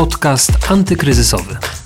Podcast antykryzysowy.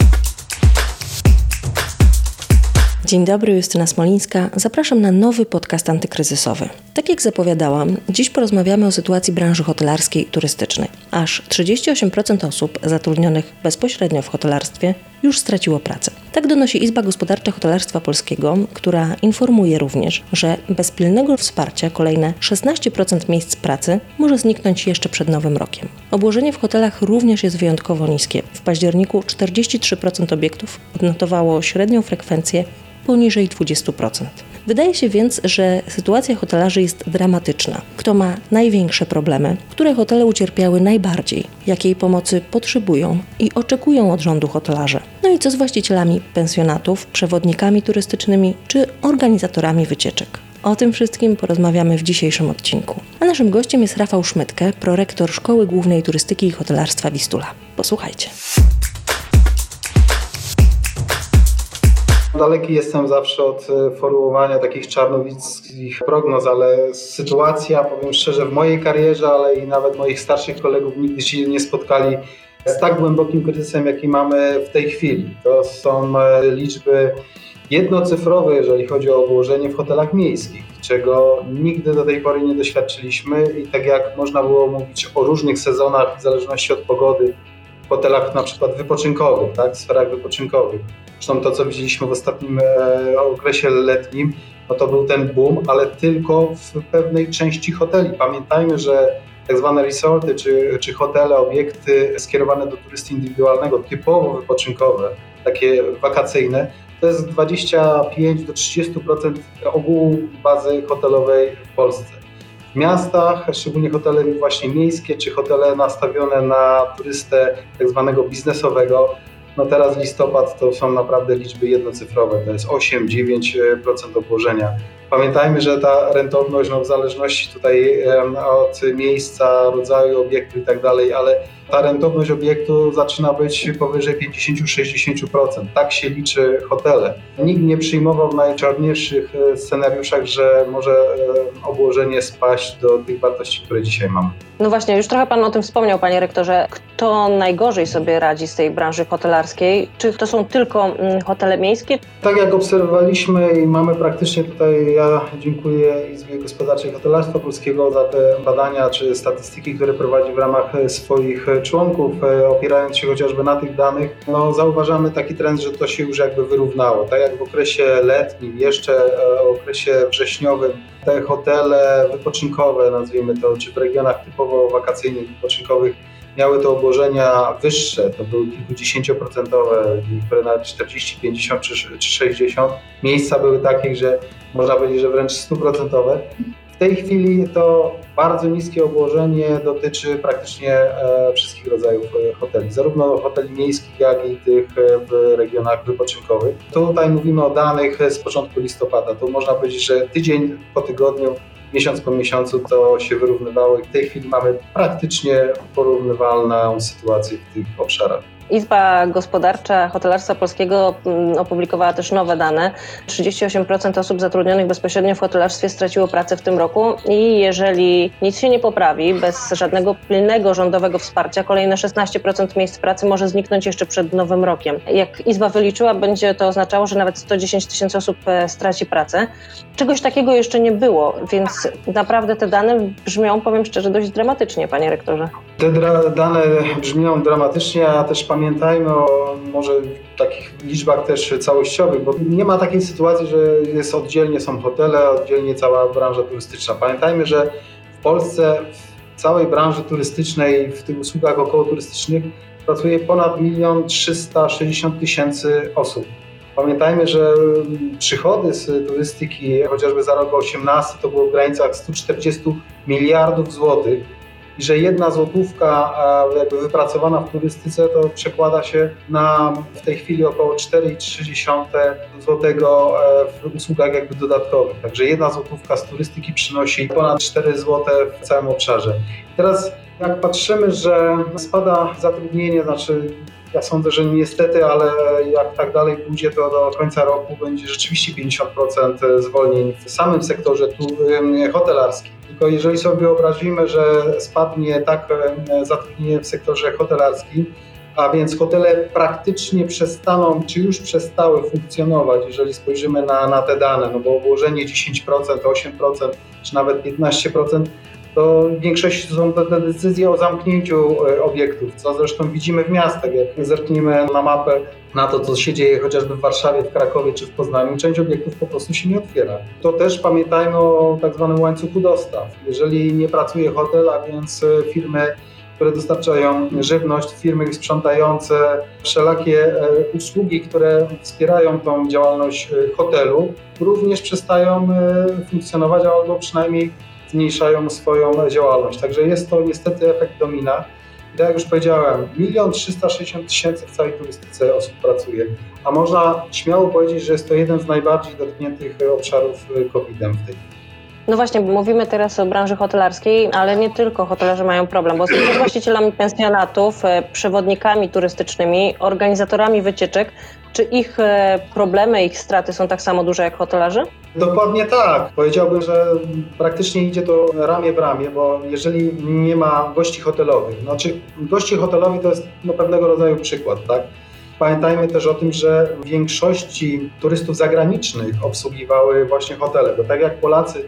Dzień dobry, Justyna Smolińska. Zapraszam na nowy podcast antykryzysowy. Tak jak zapowiadałam, dziś porozmawiamy o sytuacji branży hotelarskiej i turystycznej. Aż 38% osób zatrudnionych bezpośrednio w hotelarstwie już straciło pracę. Tak donosi Izba Gospodarcza Hotelarstwa Polskiego, która informuje również, że bez pilnego wsparcia kolejne 16% miejsc pracy może zniknąć jeszcze przed nowym rokiem. Obłożenie w hotelach również jest wyjątkowo niskie. W październiku 43% obiektów odnotowało średnią frekwencję poniżej 20%. Wydaje się więc, że sytuacja hotelarzy jest dramatyczna. Kto ma największe problemy, które hotele ucierpiały najbardziej, jakiej pomocy potrzebują i oczekują od rządu hotelarze. No i co z właścicielami pensjonatów, przewodnikami turystycznymi czy organizatorami wycieczek. O tym wszystkim porozmawiamy w dzisiejszym odcinku. A naszym gościem jest Rafał Szmytke, prorektor Szkoły Głównej Turystyki i Hotelarstwa Wistula. Posłuchajcie. Daleki jestem zawsze od e, formułowania takich czarnowickich prognoz, ale sytuacja, powiem szczerze, w mojej karierze, ale i nawet moich starszych kolegów nigdy się nie spotkali z tak głębokim kryzysem, jaki mamy w tej chwili. To są e, liczby jednocyfrowe, jeżeli chodzi o obłożenie w hotelach miejskich, czego nigdy do tej pory nie doświadczyliśmy i tak jak można było mówić o różnych sezonach w zależności od pogody, hotelach na przykład wypoczynkowych, tak, w sferach wypoczynkowych, Zresztą to, co widzieliśmy w ostatnim e, okresie letnim, no to był ten boom, ale tylko w pewnej części hoteli. Pamiętajmy, że tak zwane resorty czy, czy hotele, obiekty skierowane do turysty indywidualnego, typowo wypoczynkowe, takie wakacyjne, to jest 25 do 30% ogółu bazy hotelowej w Polsce. Miastach, szczególnie hotele właśnie miejskie czy hotele nastawione na turystę tak zwanego biznesowego, no teraz listopad to są naprawdę liczby jednocyfrowe, to jest 8-9% obłożenia. Pamiętajmy, że ta rentowność no w zależności tutaj od miejsca, rodzaju obiektu i tak dalej, ale ta rentowność obiektu zaczyna być powyżej 50-60%. Tak się liczy hotele. Nikt nie przyjmował w najczarniejszych e, scenariuszach, że może e, obłożenie spaść do tych wartości, które dzisiaj mamy. No właśnie, już trochę Pan o tym wspomniał, Panie Rektorze. Kto najgorzej sobie radzi z tej branży hotelarskiej? Czy to są tylko mm, hotele miejskie? Tak jak obserwowaliśmy i mamy praktycznie tutaj, ja dziękuję Izbie Gospodarczej Hotelarstwa Polskiego za te badania czy statystyki, które prowadzi w ramach e, swoich członków, e, opierając się chociażby na tych danych, no zauważamy taki trend, że to się już jakby wyrównało. Tak jak w okresie letnim, jeszcze e, w okresie wrześniowym, te hotele wypoczynkowe, nazwijmy to, czy w regionach typowo wakacyjnych, wypoczynkowych, miały te obłożenia wyższe, to były kilkudziesięcioprocentowe, niektóre nawet 40, 50 czy, czy 60. Miejsca były takie, że można powiedzieć, że wręcz stuprocentowe. W tej chwili to bardzo niskie obłożenie dotyczy praktycznie e, wszystkich rodzajów e, hoteli, zarówno hoteli miejskich, jak i tych e, w regionach wypoczynkowych. Tutaj mówimy o danych z początku listopada. To można powiedzieć, że tydzień po tygodniu miesiąc po miesiącu to się wyrównywało i w tej chwili mamy praktycznie porównywalną sytuację w tych obszarach. Izba Gospodarcza Hotelarstwa Polskiego mm, opublikowała też nowe dane. 38% osób zatrudnionych bezpośrednio w hotelarstwie straciło pracę w tym roku i jeżeli nic się nie poprawi, bez żadnego pilnego rządowego wsparcia, kolejne 16% miejsc pracy może zniknąć jeszcze przed nowym rokiem. Jak Izba wyliczyła, będzie to oznaczało, że nawet 110 tysięcy osób e, straci pracę. Czegoś takiego jeszcze nie było, więc naprawdę te dane brzmią, powiem szczerze, dość dramatycznie, panie rektorze. Te dane brzmią dramatycznie, a też pamiętajmy o może takich liczbach też całościowych, bo nie ma takiej sytuacji, że jest oddzielnie są hotele, oddzielnie cała branża turystyczna. Pamiętajmy, że w Polsce w całej branży turystycznej, w tych usługach około turystycznych pracuje ponad 1 360 tysięcy osób. Pamiętajmy, że przychody z turystyki chociażby za rok 2018 to było w granicach 140 miliardów złotych i że jedna złotówka jakby wypracowana w turystyce to przekłada się na w tej chwili około 4,3 złotego e, w usługach jakby dodatkowych. Także jedna złotówka z turystyki przynosi ponad 4 złote w całym obszarze. I teraz jak patrzymy, że spada zatrudnienie, znaczy ja sądzę, że niestety, ale jak tak dalej pójdzie, to do końca roku będzie rzeczywiście 50% zwolnień w samym sektorze tu, hotelarskim. Tylko jeżeli sobie wyobrazimy, że spadnie tak zatrudnienie w sektorze hotelarskim, a więc hotele praktycznie przestaną, czy już przestały funkcjonować, jeżeli spojrzymy na, na te dane, no bo obłożenie 10%, 8%, czy nawet 15%, to w większości są te decyzje o zamknięciu e, obiektów, co zresztą widzimy w miastach. Jak zerkniemy na mapę na to, co się dzieje chociażby w Warszawie, w Krakowie czy w Poznaniu, część obiektów po prostu się nie otwiera. To też pamiętajmy o tak zwanym łańcuchu dostaw. Jeżeli nie pracuje hotel, a więc e, firmy które dostarczają żywność, firmy sprzątające, wszelakie e, usługi, które wspierają tą działalność hotelu, również przestają funkcjonować albo przynajmniej zmniejszają swoją działalność. Także jest to niestety efekt domina. I tak jak już powiedziałem, 1 360 tysięcy w całej turystyce osób pracuje, a można śmiało powiedzieć, że jest to jeden z najbardziej dotkniętych obszarów COVID-em w tej chwili. No właśnie, mówimy teraz o branży hotelarskiej, ale nie tylko hotelarze mają problem, bo są właścicielami pensjonatów, e, przewodnikami turystycznymi, organizatorami wycieczek. Czy ich e, problemy, ich straty są tak samo duże jak hotelarzy? Dokładnie tak. Powiedziałbym, że praktycznie idzie to ramię w ramię, bo jeżeli nie ma gości hotelowych, znaczy gości hotelowi to jest no, pewnego rodzaju przykład, tak? Pamiętajmy też o tym, że w większości turystów zagranicznych obsługiwały właśnie hotele, bo tak jak Polacy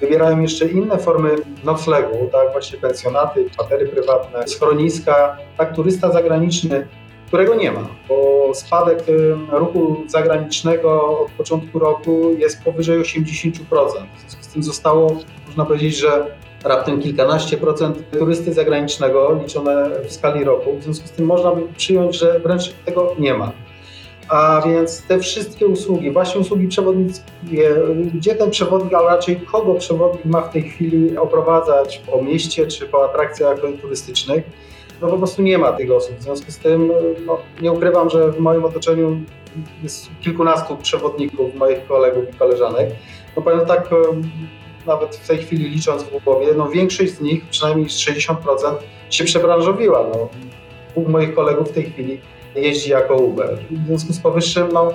wybierają jeszcze inne formy noclegu, tak, właśnie pensjonaty, kwatery prywatne, schroniska, tak turysta zagraniczny, którego nie ma, bo spadek ruchu zagranicznego od początku roku jest powyżej 80%. W związku z tym zostało, można powiedzieć, że raptem kilkanaście procent turysty zagranicznego liczone w skali roku. W związku z tym można by przyjąć, że wręcz tego nie ma. A więc te wszystkie usługi, właśnie usługi przewodnickie, gdzie ten przewodnik, a raczej kogo przewodnik ma w tej chwili oprowadzać po mieście czy po atrakcjach turystycznych, no po prostu nie ma tych osób. W związku z tym no, nie ukrywam, że w moim otoczeniu jest kilkunastu przewodników, moich kolegów i koleżanek. No powiem tak, nawet w tej chwili licząc w głowie, no większość z nich, przynajmniej 60% się przebranżowiła. No. Pół moich kolegów w tej chwili jeździ jako Uber. W związku z powyższym no,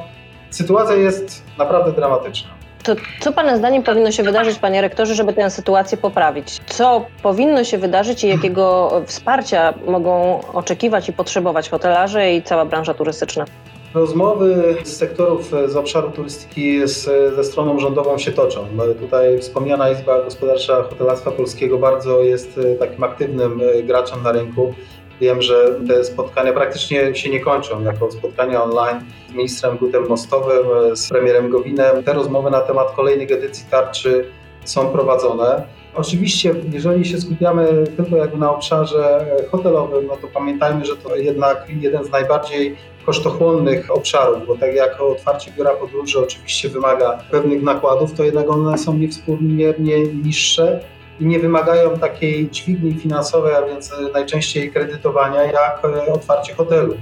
sytuacja jest naprawdę dramatyczna. To co Pana zdaniem powinno się wydarzyć, Panie Rektorze, żeby tę sytuację poprawić? Co powinno się wydarzyć i jakiego wsparcia mogą oczekiwać i potrzebować hotelarze i cała branża turystyczna? Rozmowy z sektorów z obszaru turystyki z, ze stroną rządową się toczą. Tutaj wspomniana Izba Gospodarcza Hotelarstwa Polskiego bardzo jest takim aktywnym graczem na rynku. Wiem, że te spotkania praktycznie się nie kończą jako spotkania online z ministrem Gutem Mostowym, z premierem Gowinem. Te rozmowy na temat kolejnych edycji tarczy są prowadzone. Oczywiście, jeżeli się skupiamy tylko jakby na obszarze hotelowym, no to pamiętajmy, że to jednak jeden z najbardziej kosztochłonnych obszarów, bo tak jak otwarcie biura podróży oczywiście wymaga pewnych nakładów, to jednak one są niewspółmiernie niższe i nie wymagają takiej dźwigni finansowej, a więc najczęściej kredytowania, jak e, otwarcie hotelu.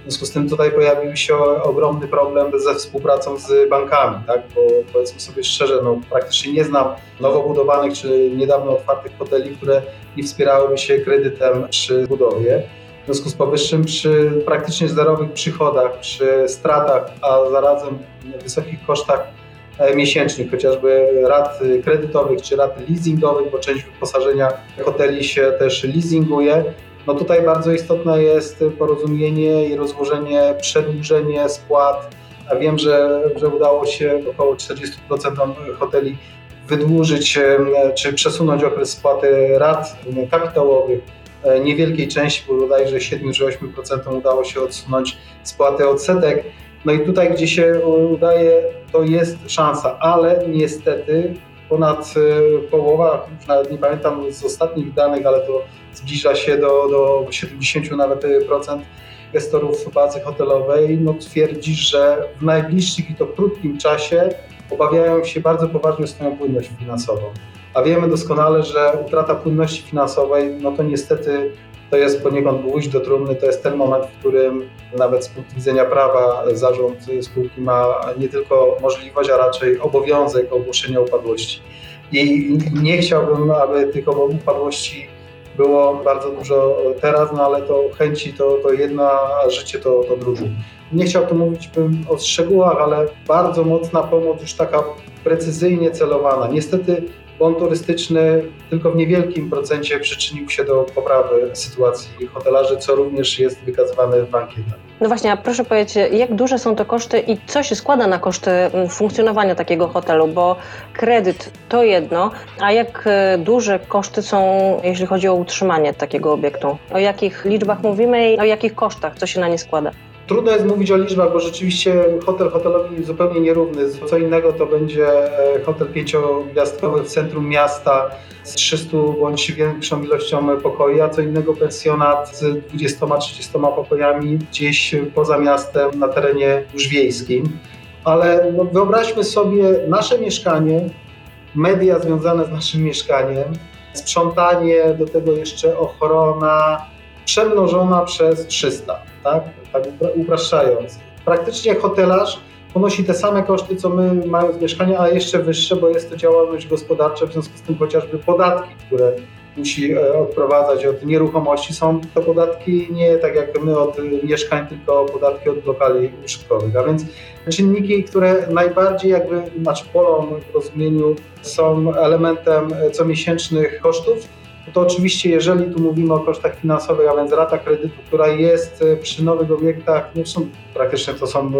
W związku z tym tutaj pojawił się ogromny problem ze współpracą z bankami, tak? bo powiedzmy sobie szczerze, no, praktycznie nie znam nowo budowanych czy niedawno otwartych hoteli, które nie wspierałyby się kredytem przy budowie. W związku z powyższym przy praktycznie zerowych przychodach, przy stratach, a zarazem wysokich kosztach E, miesięcznych, chociażby rat kredytowych czy rat leasingowych, bo część wyposażenia hoteli się też leasinguje. No tutaj bardzo istotne jest porozumienie i rozłożenie, przedłużenie spłat. A wiem, że, że udało się około 40% hoteli wydłużyć e, czy przesunąć okres spłaty rat kapitałowych e, niewielkiej części, bo bodajże 7 czy 8% udało się odsunąć spłatę odsetek. No i tutaj, gdzie się udaje, to jest szansa, ale niestety ponad e, połowa, już nawet nie pamiętam z ostatnich danych, ale to zbliża się do, do 70 nawet procent gestorów bazy hotelowej, no twierdzi, że w najbliższych i to krótkim czasie obawiają się bardzo poważnie o swoją płynność finansową. A wiemy doskonale, że utrata płynności finansowej, no to niestety to jest poniekąd gwóźdź do trumny, to jest ten moment, w którym nawet z punktu widzenia prawa zarząd spółki ma nie tylko możliwość, a raczej obowiązek ogłoszenia upadłości. I nie chciałbym, aby tych upadłości było bardzo dużo teraz, no ale to chęci to, to jedna, a życie to, to drugie. Nie chciałbym mówić o szczegółach, ale bardzo mocna pomoc, już taka precyzyjnie celowana. Niestety bon turystyczny tylko w niewielkim procencie przyczynił się do poprawy sytuacji hotelarzy, co również jest wykazywane w ankietach. No właśnie, a proszę powiedzieć, jak duże są to koszty i co się składa na koszty mm, funkcjonowania takiego hotelu? Bo kredyt to jedno, a jak e, duże koszty są, jeśli chodzi o utrzymanie takiego obiektu? O jakich liczbach mówimy i o jakich kosztach, co się na nie składa? Trudno jest mówić o liczbach, bo rzeczywiście hotel hotelowi zupełnie nierówny. Co innego to będzie e, hotel pięciogwiazdkowy w centrum miasta z 300 bądź większą ilością pokoi, a co innego pensjonat z 20-30 pokojami gdzieś poza miastem na terenie już wiejskim. Ale no, wyobraźmy sobie nasze mieszkanie, media związane z naszym mieszkaniem, sprzątanie, do tego jeszcze ochrona, przemnożona przez 300, tak, tak upraszczając. Praktycznie hotelarz ponosi te same koszty, co my mając mieszkanie, a jeszcze wyższe, bo jest to działalność gospodarcza, w związku z tym chociażby podatki, które musi e, odprowadzać od nieruchomości, są to podatki nie tak jak my od mieszkań, tylko podatki od lokali użytkowych. A więc czynniki, które najbardziej jakby, znaczy polą w rozumieniu są elementem comiesięcznych kosztów, to oczywiście jeżeli tu mówimy o kosztach finansowych, a więc rata kredytu, która jest e, przy nowych obiektach, no są, praktycznie to są e,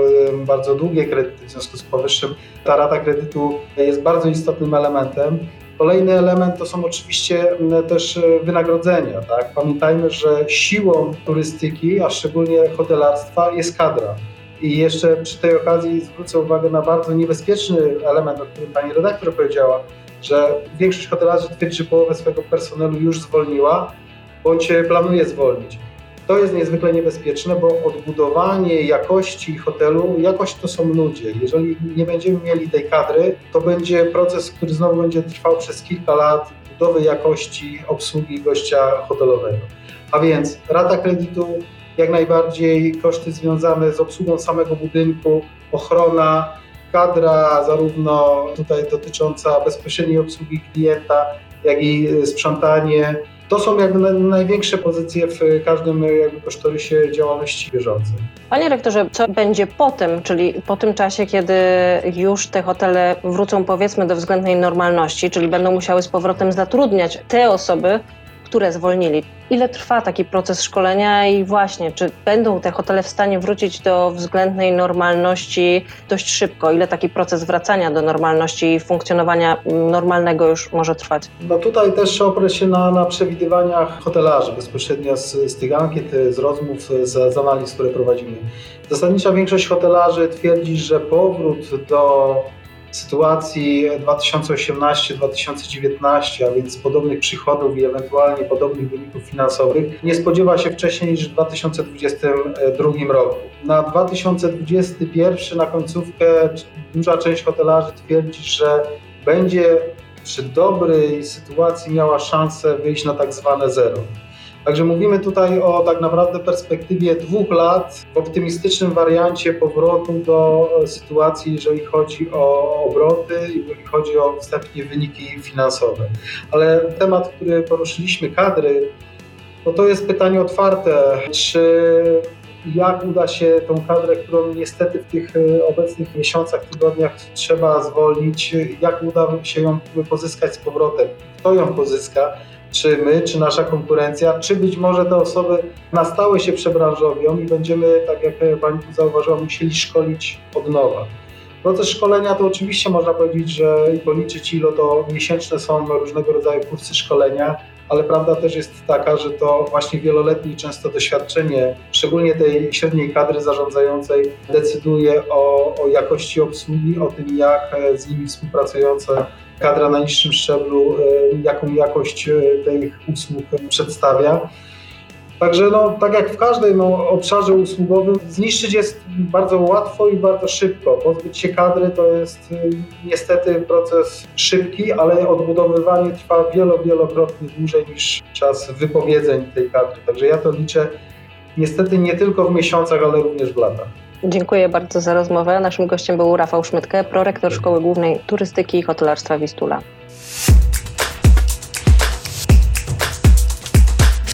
bardzo długie kredyty, w związku z powyższym ta rata kredytu jest bardzo istotnym elementem. Kolejny element to są oczywiście też e, wynagrodzenia. Tak? Pamiętajmy, że siłą turystyki, a szczególnie hotelarstwa jest kadra. I jeszcze przy tej okazji zwrócę uwagę na bardzo niebezpieczny element, o którym pani redaktor powiedziała, że większość hotelarzy twierdzi, że połowę swojego personelu już zwolniła, bądź planuje zwolnić. To jest niezwykle niebezpieczne, bo odbudowanie jakości hotelu, jakość to są ludzie. Jeżeli nie będziemy mieli tej kadry, to będzie proces, który znowu będzie trwał przez kilka lat budowy jakości obsługi gościa hotelowego. A więc rata kredytu, jak najbardziej koszty związane z obsługą samego budynku, ochrona, kadra zarówno tutaj dotycząca bezpośredniej obsługi klienta, jak i sprzątanie. To są jakby największe pozycje w każdym jakby kosztorysie działalności bieżącej. Panie rektorze, co będzie potem, czyli po tym czasie, kiedy już te hotele wrócą powiedzmy do względnej normalności, czyli będą musiały z powrotem zatrudniać te osoby, które zwolnili. Ile trwa taki proces szkolenia i właśnie, czy będą te hotele w stanie wrócić do względnej normalności dość szybko? Ile taki proces wracania do normalności i funkcjonowania normalnego już może trwać? No tutaj też oprę się na, na przewidywaniach hotelarzy bezpośrednio z, z tych ankiet, z rozmów, z, z analiz, które prowadzimy. Zasadnicza większość hotelarzy twierdzi, że powrót do sytuacji 2018-2019, a więc podobnych przychodów i ewentualnie podobnych wyników finansowych, nie spodziewa się wcześniej niż w 2022 roku. Na 2021 na końcówkę duża część hotelarzy twierdzi, że będzie przy dobrej sytuacji miała szansę wyjść na tak zwane zero. Także mówimy tutaj o tak naprawdę perspektywie dwóch lat w optymistycznym wariancie powrotu do e, sytuacji, jeżeli chodzi o obroty, jeżeli chodzi o wstępnie wyniki finansowe. Ale temat, który poruszyliśmy, kadry, no to jest pytanie otwarte, czy jak uda się tą kadrę, którą niestety w tych e, obecnych miesiącach, tygodniach trzeba zwolnić, jak uda się ją pozyskać z powrotem, kto ją pozyska, czy my, czy nasza konkurencja, czy być może te osoby na stałe się przebranżowią i będziemy, tak jak Pani zauważyła, musieli szkolić od nowa. Proces szkolenia to oczywiście można powiedzieć, że i policzyć ilo to miesięczne są różnego rodzaju kursy szkolenia, ale prawda też jest taka, że to właśnie wieloletnie często doświadczenie, szczególnie tej średniej kadry zarządzającej, decyduje o, o jakości obsługi, o tym, jak z nimi współpracujące kadra na niższym szczeblu, e, jaką jakość e, tych usług przedstawia. Także no, tak jak w każdym no, obszarze usługowym, zniszczyć jest bardzo łatwo i bardzo szybko. Pozbyć się kadry to jest e, niestety proces szybki, ale odbudowywanie trwa wielo, wielokrotnie dłużej niż czas wypowiedzeń tej kadry. Także ja to liczę niestety nie tylko w miesiącach, ale również w latach. Dziękuję bardzo za rozmowę. Naszym gościem był Rafał Szmytke, prorektor Szkoły Głównej Turystyki i Hotelarstwa Wistula.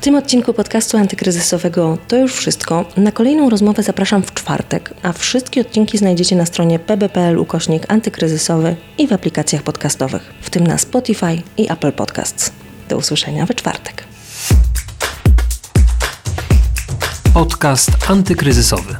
tym odcinku podcastu antykryzysowego to już wszystko. Na kolejną rozmowę zapraszam w czwartek, a wszystkie odcinki znajdziecie na stronie pb.pl ukośnik antykryzysowy i w aplikacjach podcastowych, w tym na Spotify i Apple Podcasts. Do usłyszenia we czwartek. Podcast antykryzysowy.